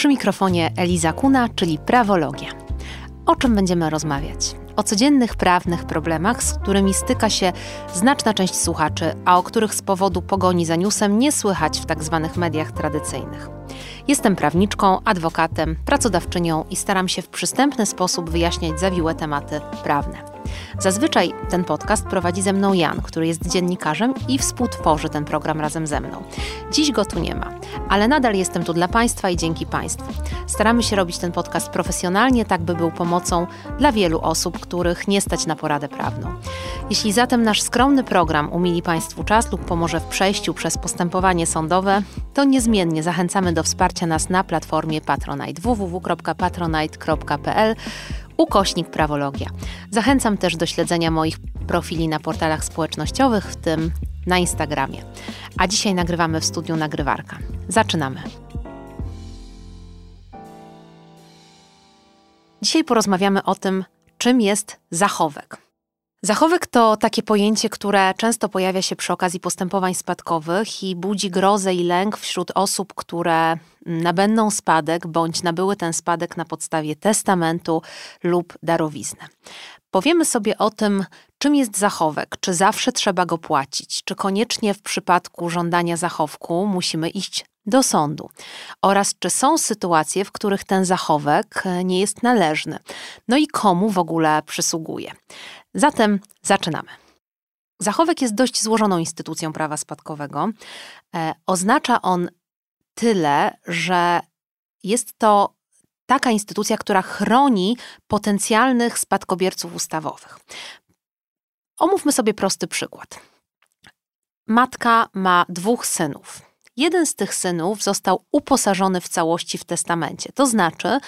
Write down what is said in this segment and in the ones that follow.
Przy mikrofonie Eliza Kuna, czyli prawologia. O czym będziemy rozmawiać? O codziennych prawnych problemach, z którymi styka się znaczna część słuchaczy, a o których z powodu pogoni za newsem nie słychać w tzw. Tak mediach tradycyjnych. Jestem prawniczką, adwokatem, pracodawczynią i staram się w przystępny sposób wyjaśniać zawiłe tematy prawne. Zazwyczaj ten podcast prowadzi ze mną Jan, który jest dziennikarzem i współtworzy ten program razem ze mną. Dziś go tu nie ma, ale nadal jestem tu dla Państwa i dzięki Państwu. Staramy się robić ten podcast profesjonalnie, tak by był pomocą dla wielu osób, których nie stać na poradę prawną. Jeśli zatem nasz skromny program umili Państwu czas lub pomoże w przejściu przez postępowanie sądowe, to niezmiennie zachęcamy do wsparcia nas na platformie Patronite www.patronite.pl ukośnik prawologia. Zachęcam też do śledzenia moich profili na portalach społecznościowych, w tym na Instagramie. A dzisiaj nagrywamy w studiu Nagrywarka. Zaczynamy. Dzisiaj porozmawiamy o tym, czym jest zachowek. Zachowek to takie pojęcie, które często pojawia się przy okazji postępowań spadkowych i budzi grozę i lęk wśród osób, które nabędą spadek bądź nabyły ten spadek na podstawie testamentu lub darowizny. Powiemy sobie o tym, czym jest zachowek, czy zawsze trzeba go płacić, czy koniecznie w przypadku żądania zachowku musimy iść do sądu oraz czy są sytuacje, w których ten zachowek nie jest należny, no i komu w ogóle przysługuje. Zatem zaczynamy. Zachowek jest dość złożoną instytucją prawa spadkowego. E, oznacza on tyle, że jest to taka instytucja, która chroni potencjalnych spadkobierców ustawowych. Omówmy sobie prosty przykład. Matka ma dwóch synów. Jeden z tych synów został uposażony w całości w testamencie, to znaczy,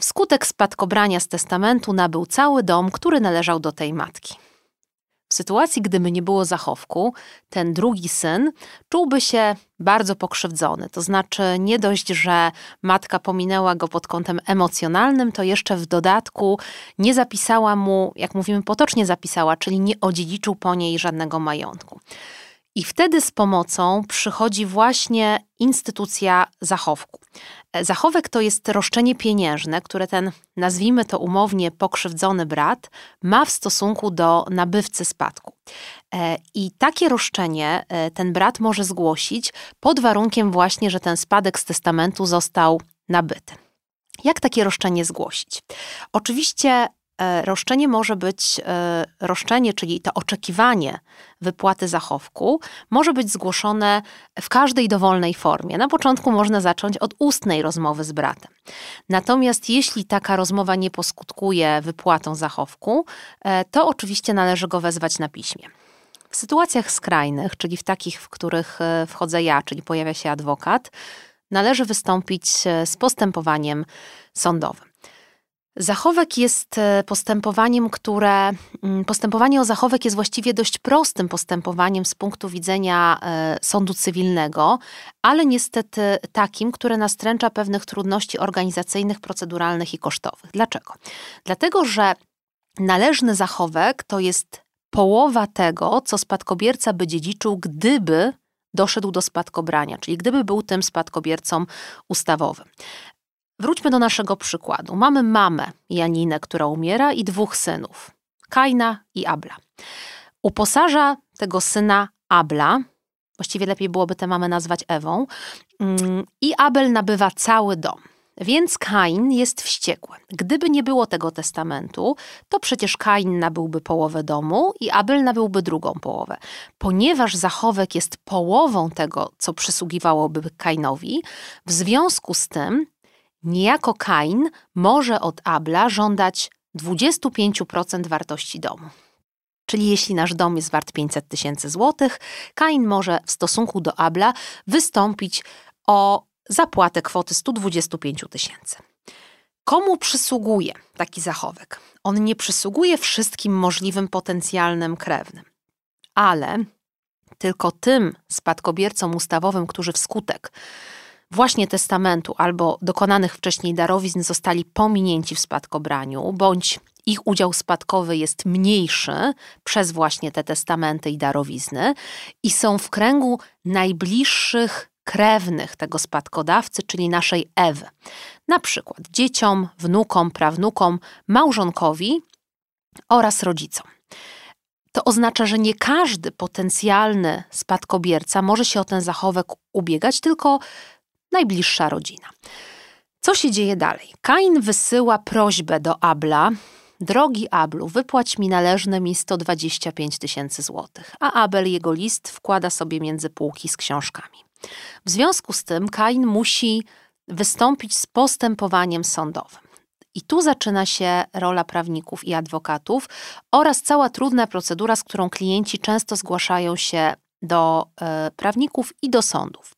Wskutek spadkobrania z testamentu nabył cały dom, który należał do tej matki. W sytuacji, gdyby nie było zachowku, ten drugi syn czułby się bardzo pokrzywdzony. To znaczy, nie dość, że matka pominęła go pod kątem emocjonalnym, to jeszcze w dodatku nie zapisała mu, jak mówimy potocznie zapisała, czyli nie odziedziczył po niej żadnego majątku. I wtedy z pomocą przychodzi właśnie instytucja zachowku. E, zachowek to jest roszczenie pieniężne, które ten, nazwijmy to umownie, pokrzywdzony brat ma w stosunku do nabywcy spadku. E, I takie roszczenie e, ten brat może zgłosić pod warunkiem właśnie, że ten spadek z testamentu został nabyty. Jak takie roszczenie zgłosić? Oczywiście roszczenie może być, e, roszczenie, czyli to oczekiwanie wypłaty zachowku, może być zgłoszone w każdej dowolnej formie. Na początku można zacząć od ustnej rozmowy z bratem. Natomiast jeśli taka rozmowa nie poskutkuje wypłatą zachowku, e, to oczywiście należy go wezwać na piśmie. W sytuacjach skrajnych, czyli w takich, w których wchodzę ja, czyli pojawia się adwokat, należy wystąpić z postępowaniem sądowym. Zachowek jest e, postępowaniem, które. Mm, postępowanie o zachowek jest właściwie dość prostym postępowaniem z punktu widzenia e, sądu cywilnego, ale niestety takim, które nastręcza pewnych trudności organizacyjnych, proceduralnych i kosztowych. Dlaczego? Dlatego, że należny zachowek to jest połowa tego, co spadkobierca by dziedziczył, gdyby doszedł do spadkobrania, czyli gdyby był tym spadkobiercą ustawowym. Wróćmy do naszego przykładu. Mamy mamę Janinę, która umiera i dwóch synów, Kaina i Abla. Uposaża tego syna Abla, właściwie lepiej byłoby tę mamę nazwać Ewą, mm, i Abel nabywa cały dom. Więc Kain jest wściekły. Gdyby nie było tego testamentu, to przecież Kain nabyłby połowę domu i Abel nabyłby drugą połowę. Ponieważ zachowek jest połową tego, co przysługiwałoby Kainowi, w związku z tym Niejako Kain może od Abla żądać 25% wartości domu. Czyli jeśli nasz dom jest wart 500 tysięcy złotych, Kain może w stosunku do Abla wystąpić o zapłatę kwoty 125 tysięcy. Komu przysługuje taki zachowek? On nie przysługuje wszystkim możliwym potencjalnym krewnym, ale tylko tym spadkobiercom ustawowym, którzy wskutek właśnie testamentu albo dokonanych wcześniej darowizn zostali pominięci w spadkobraniu, bądź ich udział spadkowy jest mniejszy przez właśnie te testamenty i darowizny i są w kręgu najbliższych krewnych tego spadkodawcy, czyli naszej Ewy. Na przykład dzieciom, wnukom, prawnukom, małżonkowi oraz rodzicom. To oznacza, że nie każdy potencjalny spadkobierca może się o ten zachowek ubiegać, tylko najbliższa rodzina. Co się dzieje dalej? Kain wysyła prośbę do Abla. Drogi Ablu, wypłać mi należne mi 125 tysięcy złotych. A Abel jego list wkłada sobie między półki z książkami. W związku z tym Kain musi wystąpić z postępowaniem sądowym. I tu zaczyna się rola prawników i adwokatów oraz cała trudna procedura, z którą klienci często zgłaszają się do e, prawników i do sądów.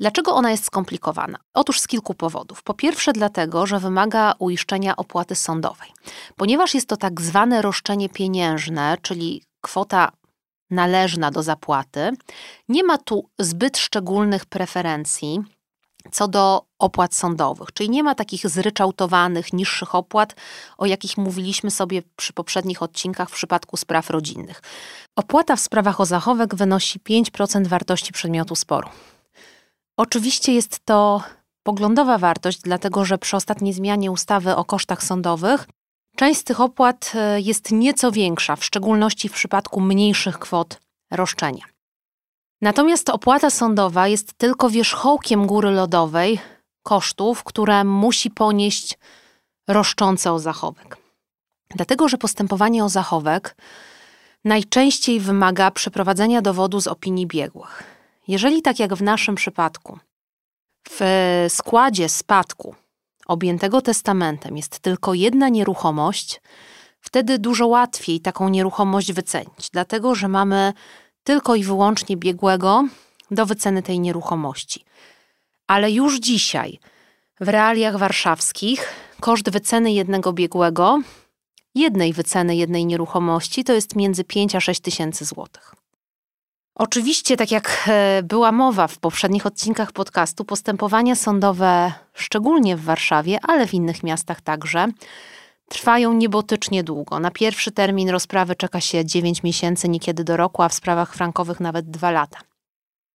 Dlaczego ona jest skomplikowana? Otóż z kilku powodów. Po pierwsze, dlatego, że wymaga uiszczenia opłaty sądowej. Ponieważ jest to tak zwane roszczenie pieniężne, czyli kwota należna do zapłaty, nie ma tu zbyt szczególnych preferencji co do opłat sądowych, czyli nie ma takich zryczałtowanych, niższych opłat, o jakich mówiliśmy sobie przy poprzednich odcinkach w przypadku spraw rodzinnych. Opłata w sprawach o zachowek wynosi 5% wartości przedmiotu sporu. Oczywiście jest to poglądowa wartość, dlatego że przy ostatniej zmianie ustawy o kosztach sądowych część z tych opłat e, jest nieco większa, w szczególności w przypadku mniejszych kwot roszczenia. Natomiast opłata sądowa jest tylko wierzchołkiem góry lodowej kosztów, które musi ponieść roszczące o zachowek. Dlatego, że postępowanie o zachowek najczęściej wymaga przeprowadzenia dowodu z opinii biegłych. Jeżeli tak jak w naszym przypadku, w składzie spadku objętego testamentem jest tylko jedna nieruchomość, wtedy dużo łatwiej taką nieruchomość wycenić, dlatego że mamy tylko i wyłącznie biegłego do wyceny tej nieruchomości. Ale już dzisiaj, w realiach warszawskich, koszt wyceny jednego biegłego, jednej wyceny jednej nieruchomości, to jest między 5 a 6 tysięcy złotych. Oczywiście, tak jak e, była mowa w poprzednich odcinkach podcastu, postępowania sądowe, szczególnie w Warszawie, ale w innych miastach także, trwają niebotycznie długo. Na pierwszy termin rozprawy czeka się 9 miesięcy, niekiedy do roku, a w sprawach frankowych nawet 2 lata.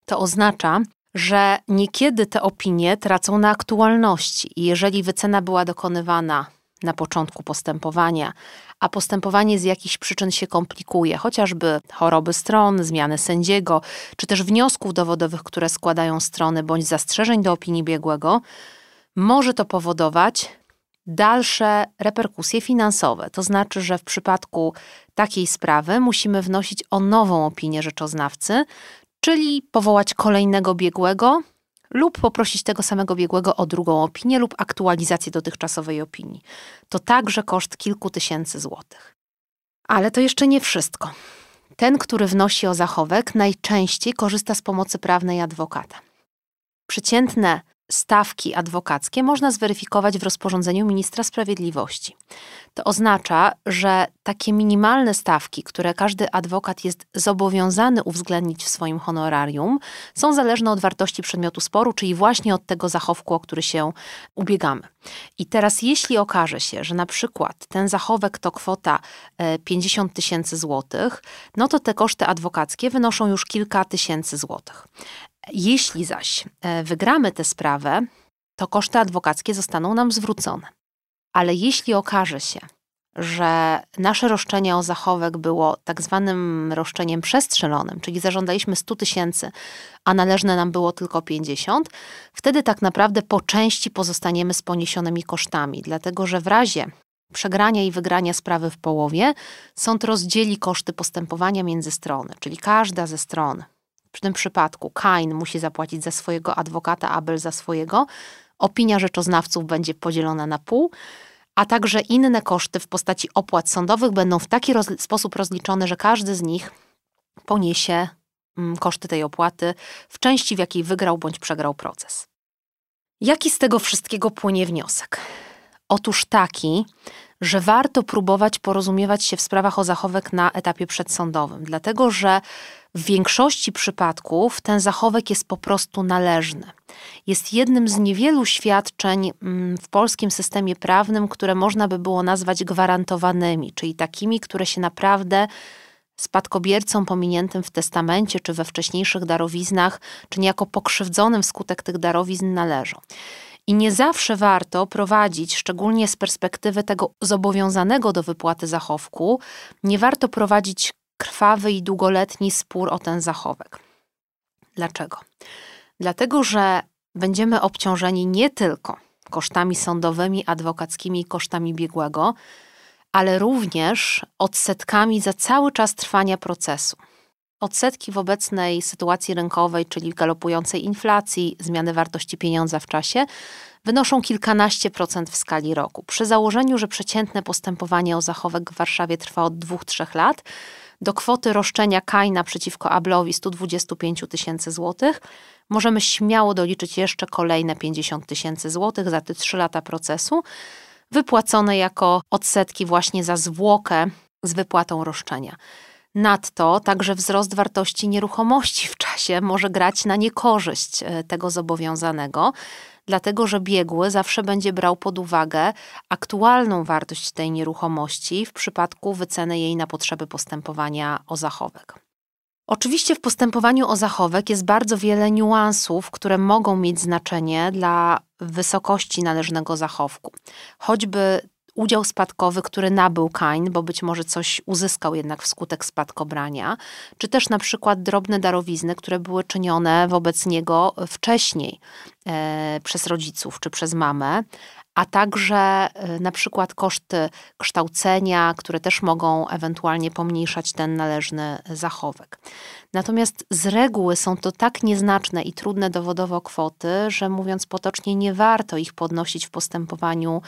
To oznacza, że niekiedy te opinie tracą na aktualności i jeżeli wycena była dokonywana na początku postępowania, a postępowanie z jakichś przyczyn się komplikuje, chociażby choroby stron, zmiany sędziego, czy też wniosków dowodowych, które składają strony, bądź zastrzeżeń do opinii biegłego, może to powodować dalsze reperkusje finansowe. To znaczy, że w przypadku takiej sprawy musimy wnosić o nową opinię rzeczoznawcy, czyli powołać kolejnego biegłego lub poprosić tego samego biegłego o drugą opinię lub aktualizację dotychczasowej opinii. To także koszt kilku tysięcy złotych. Ale to jeszcze nie wszystko. Ten, który wnosi o zachowek, najczęściej korzysta z pomocy prawnej adwokata. Przeciętne stawki adwokackie można zweryfikować w rozporządzeniu ministra sprawiedliwości. To oznacza, że takie minimalne stawki, które każdy adwokat jest zobowiązany uwzględnić w swoim honorarium, są zależne od wartości przedmiotu sporu, czyli właśnie od tego zachowku, o który się ubiegamy. I teraz, jeśli okaże się, że na przykład ten zachowek to kwota 50 e, tysięcy złotych, no to te koszty adwokackie wynoszą już kilka tysięcy złotych. Jeśli zaś e, wygramy tę sprawę, to koszty adwokackie zostaną nam zwrócone. Ale jeśli okaże się, że nasze roszczenie o zachowek było tak zwanym roszczeniem przestrzelonym, czyli zażądaliśmy 100 tysięcy, a należne nam było tylko 50, wtedy tak naprawdę po części pozostaniemy z poniesionymi kosztami, dlatego że w razie przegrania i wygrania sprawy w połowie sąd rozdzieli koszty postępowania między strony, czyli każda ze stron w tym przypadku Kain musi zapłacić za swojego adwokata, Abel za swojego. Opinia rzeczoznawców będzie podzielona na pół, a także inne koszty w postaci opłat sądowych będą w taki roz sposób rozliczone, że każdy z nich poniesie mm, koszty tej opłaty w części, w jakiej wygrał bądź przegrał proces. Jaki z tego wszystkiego płynie wniosek? Otóż taki, że warto próbować porozumiewać się w sprawach o zachowek na etapie przedsądowym, dlatego że w większości przypadków ten zachowek jest po prostu należny. Jest jednym z niewielu świadczeń mm, w polskim systemie prawnym, które można by było nazwać gwarantowanymi, czyli takimi, które się naprawdę spadkobiercą pominiętym w testamencie czy we wcześniejszych darowiznach, czy niejako pokrzywdzonym wskutek tych darowizn należą. I nie zawsze warto prowadzić, szczególnie z perspektywy tego zobowiązanego do wypłaty zachowku, nie warto prowadzić krwawy i długoletni spór o ten zachowek. Dlaczego? Dlatego, że będziemy obciążeni nie tylko kosztami sądowymi, adwokackimi i kosztami biegłego, ale również odsetkami za cały czas trwania procesu. Odsetki w obecnej sytuacji rynkowej, czyli galopującej inflacji, zmiany wartości pieniądza w czasie, wynoszą kilkanaście procent w skali roku. Przy założeniu, że przeciętne postępowanie o zachowek w Warszawie trwa od 2-3 lat, do kwoty roszczenia Kaina przeciwko Ablowi 125 tysięcy złotych możemy śmiało doliczyć jeszcze kolejne 50 tysięcy złotych za te 3 lata procesu, wypłacone jako odsetki właśnie za zwłokę z wypłatą roszczenia. Nadto także wzrost wartości nieruchomości w czasie może grać na niekorzyść e, tego zobowiązanego, dlatego że biegły zawsze będzie brał pod uwagę aktualną wartość tej nieruchomości w przypadku wyceny jej na potrzeby postępowania o zachowek. Oczywiście w postępowaniu o zachowek jest bardzo wiele niuansów, które mogą mieć znaczenie dla wysokości należnego zachowku. Choćby udział spadkowy, który nabył Kain, bo być może coś uzyskał jednak wskutek spadkobrania, czy też na przykład drobne darowizny, które były czynione wobec niego wcześniej e, przez rodziców czy przez mamę, a także e, na przykład koszty kształcenia, które też mogą ewentualnie pomniejszać ten należny zachowek. Natomiast z reguły są to tak nieznaczne i trudne dowodowo kwoty, że mówiąc potocznie, nie warto ich podnosić w postępowaniu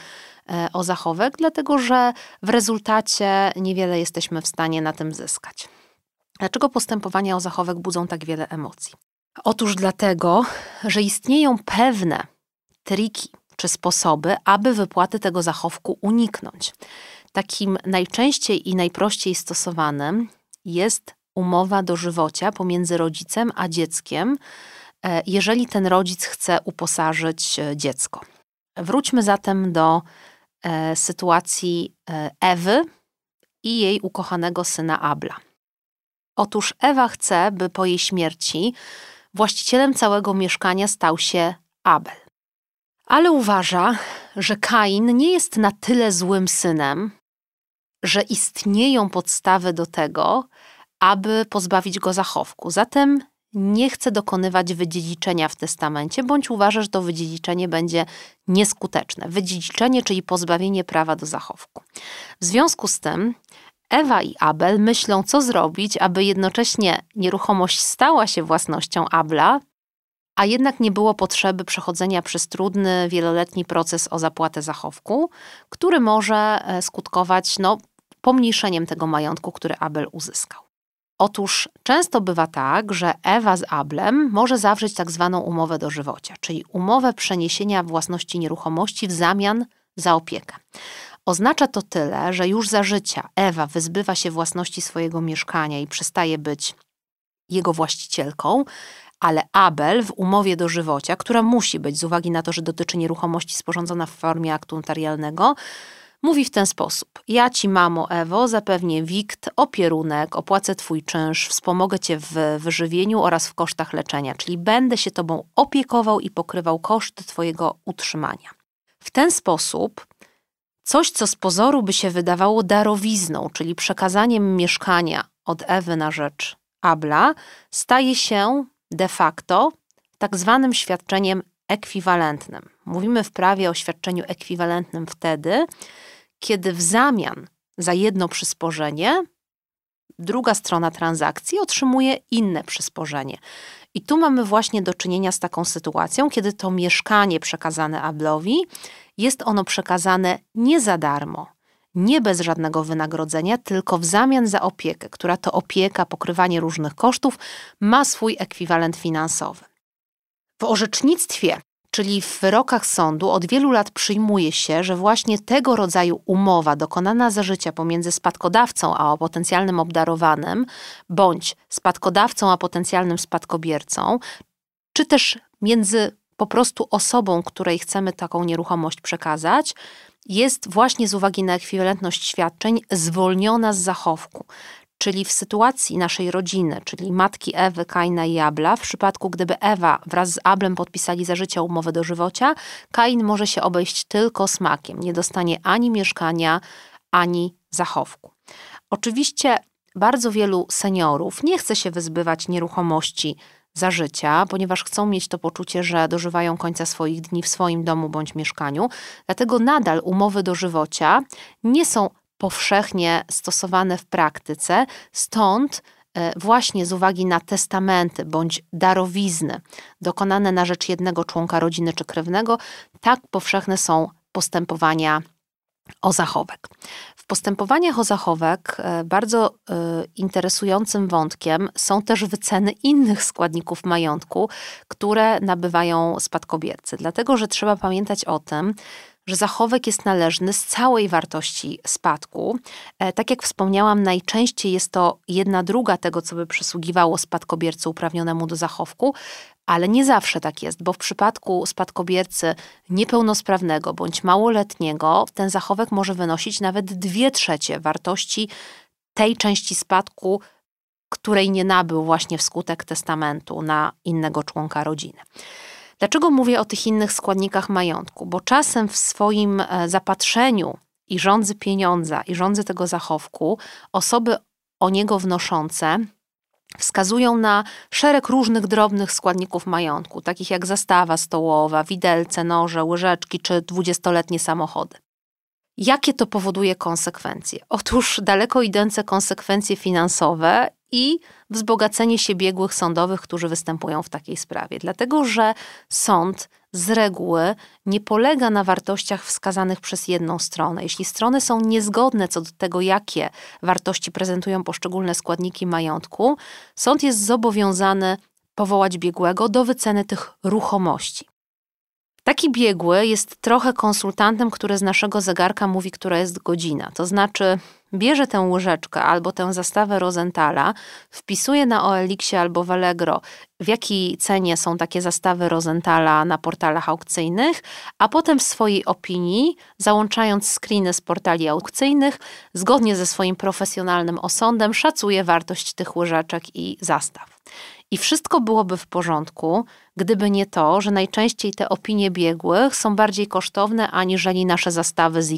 e, o zachowek, dlatego że w rezultacie niewiele jesteśmy w stanie na tym zyskać. Dlaczego postępowania o zachowek budzą tak wiele emocji? Otóż dlatego, że istnieją pewne triki czy sposoby, aby wypłaty tego zachowku uniknąć. Takim najczęściej i najprościej stosowanym jest umowa dożywocia pomiędzy rodzicem a dzieckiem, e, jeżeli ten rodzic chce uposażyć e, dziecko. Wróćmy zatem do e, sytuacji Ewy i jej ukochanego syna Abla. Otóż Ewa chce, by po jej śmierci właścicielem całego mieszkania stał się Abel. Ale uważa, że Kain nie jest na tyle złym synem, że istnieją podstawy do tego, aby pozbawić go zachowku. Zatem nie chce dokonywać wydziedziczenia w testamencie, bądź uważa, że to wydziedziczenie będzie nieskuteczne. Wydziedziczenie, czyli pozbawienie prawa do zachowku. W związku z tym Ewa i Abel myślą, co zrobić, aby jednocześnie nieruchomość stała się własnością Abla, a jednak nie było potrzeby przechodzenia przez trudny, wieloletni proces o zapłatę zachowku, który może e, skutkować no, pomniejszeniem tego majątku, który Abel uzyskał. Otóż często bywa tak, że Ewa z Ablem może zawrzeć tak zwaną umowę dożywocia, czyli umowę przeniesienia własności nieruchomości w zamian za opiekę. Oznacza to tyle, że już za życia Ewa wyzbywa się własności swojego mieszkania i przestaje być jego właścicielką, ale Abel w umowie dożywocia, która musi być z uwagi na to, że dotyczy nieruchomości sporządzona w formie aktu notarialnego, Mówi w ten sposób: Ja ci, mamo Ewo, zapewnię wikt, opierunek, opłacę twój czynsz, wspomogę cię w wyżywieniu oraz w kosztach leczenia, czyli będę się tobą opiekował i pokrywał koszty twojego utrzymania. W ten sposób coś, co z pozoru by się wydawało darowizną, czyli przekazaniem mieszkania od Ewy na rzecz Abla, staje się de facto tak zwanym świadczeniem ekwiwalentnym. Mówimy w prawie o świadczeniu ekwiwalentnym wtedy, kiedy w zamian za jedno przysporzenie druga strona transakcji otrzymuje inne przysporzenie. I tu mamy właśnie do czynienia z taką sytuacją, kiedy to mieszkanie przekazane Ablowi jest ono przekazane nie za darmo, nie bez żadnego wynagrodzenia, tylko w zamian za opiekę, która to opieka, pokrywanie różnych kosztów ma swój ekwiwalent finansowy. W orzecznictwie czyli w wyrokach sądu od wielu lat przyjmuje się, że właśnie tego rodzaju umowa dokonana za życia pomiędzy spadkodawcą a potencjalnym obdarowanym, bądź spadkodawcą a potencjalnym spadkobiercą, czy też między po prostu osobą, której chcemy taką nieruchomość przekazać, jest właśnie z uwagi na ekwiwalentność świadczeń zwolniona z zachowku. Czyli w sytuacji naszej rodziny, czyli matki Ewy, Kaina i Abla, w przypadku gdyby Ewa wraz z Ablem podpisali za życia umowę dożywocia, Kain może się obejść tylko smakiem. Nie dostanie ani mieszkania, ani zachowku. Oczywiście bardzo wielu seniorów nie chce się wyzbywać nieruchomości za życia, ponieważ chcą mieć to poczucie, że dożywają końca swoich dni w swoim domu bądź mieszkaniu. Dlatego nadal umowy dożywocia nie są powszechnie stosowane w praktyce, stąd e, właśnie z uwagi na testamenty bądź darowizny dokonane na rzecz jednego członka rodziny czy krewnego, tak powszechne są postępowania o zachowek. Postępowaniach o zachowek e, bardzo e, interesującym wątkiem są też wyceny innych składników majątku, które nabywają spadkobiercy. Dlatego, że trzeba pamiętać o tym, że zachowek jest należny z całej wartości spadku. E, tak jak wspomniałam, najczęściej jest to jedna druga tego, co by przysługiwało spadkobiercy uprawnionemu do zachowku, ale nie zawsze tak jest, bo w przypadku spadkobiercy niepełnosprawnego bądź małoletniego ten zachowek może wynosić nawet dwie trzecie wartości tej części spadku, której nie nabył właśnie wskutek testamentu na innego członka rodziny. Dlaczego mówię o tych innych składnikach majątku? Bo czasem w swoim e, zapatrzeniu i rządzy pieniądza, i rządzy tego zachowku, osoby o niego wnoszące wskazują na szereg różnych drobnych składników majątku, takich jak zastawa stołowa, widelce, noże, łyżeczki czy dwudziestoletnie samochody. Jakie to powoduje konsekwencje? Otóż daleko idące konsekwencje finansowe i wzbogacenie się biegłych sądowych, którzy występują w takiej sprawie. Dlatego, że sąd z reguły nie polega na wartościach wskazanych przez jedną stronę. Jeśli strony są niezgodne co do tego, jakie wartości prezentują poszczególne składniki majątku, sąd jest zobowiązany powołać biegłego do wyceny tych ruchomości. Taki biegły jest trochę konsultantem, który z naszego zegarka mówi, która jest godzina. To znaczy, bierze tę łyżeczkę albo tę zastawę Rosenthala, wpisuje na OLX albo w Allegro, w jakiej cenie są takie zastawy Rosenthala na portalach aukcyjnych, a potem w swojej opinii, załączając screeny z portali aukcyjnych, zgodnie ze swoim profesjonalnym osądem, szacuje wartość tych łyżeczek i zastaw. I wszystko byłoby w porządku, gdyby nie to, że najczęściej te opinie biegłych są bardziej kosztowne aniżeli nasze zastawy z.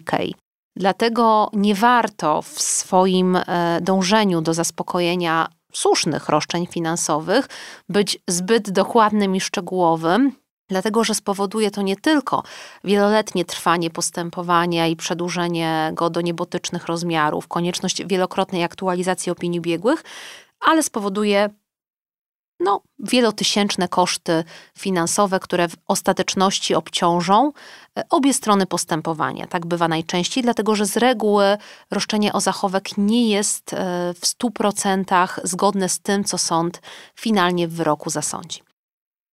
Dlatego nie warto w swoim e, dążeniu do zaspokojenia słusznych roszczeń finansowych być zbyt dokładnym i szczegółowym, dlatego że spowoduje to nie tylko wieloletnie trwanie postępowania i przedłużenie go do niebotycznych rozmiarów, konieczność wielokrotnej aktualizacji opinii biegłych, ale spowoduje no, wielotysięczne koszty finansowe, które w ostateczności obciążą e, obie strony postępowania. Tak bywa najczęściej, dlatego że z reguły roszczenie o zachowek nie jest e, w 100% zgodne z tym, co sąd finalnie w wyroku zasądzi.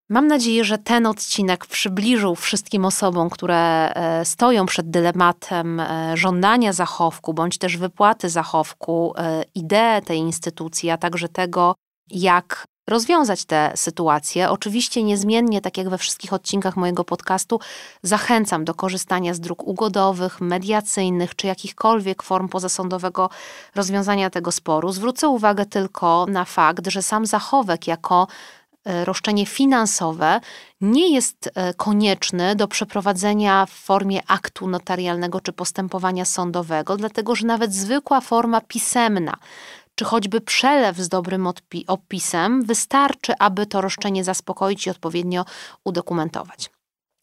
Mam nadzieję, że ten odcinek przybliżył wszystkim osobom, które e, stoją przed dylematem żądania zachowku bądź też wypłaty zachowku, ideę tej instytucji, a także tego, jak rozwiązać tę sytuację. Oczywiście niezmiennie, tak jak we wszystkich odcinkach mojego podcastu, zachęcam do korzystania z dróg ugodowych, mediacyjnych czy jakichkolwiek form pozasądowego rozwiązania tego sporu. Zwrócę uwagę tylko na fakt, że sam zachowek jako e, roszczenie finansowe nie jest e, konieczny do przeprowadzenia w formie aktu notarialnego czy postępowania sądowego, dlatego że nawet zwykła forma pisemna czy choćby przelew z dobrym opisem wystarczy, aby to roszczenie zaspokoić i odpowiednio udokumentować.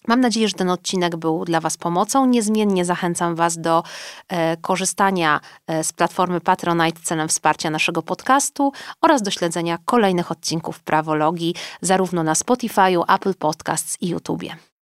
Mam nadzieję, że ten odcinek był dla Was pomocą. Niezmiennie zachęcam Was do e, korzystania e, z platformy Patronite celem wsparcia naszego podcastu oraz do śledzenia kolejnych odcinków Prawologii zarówno na Spotify, Apple Podcasts i YouTube.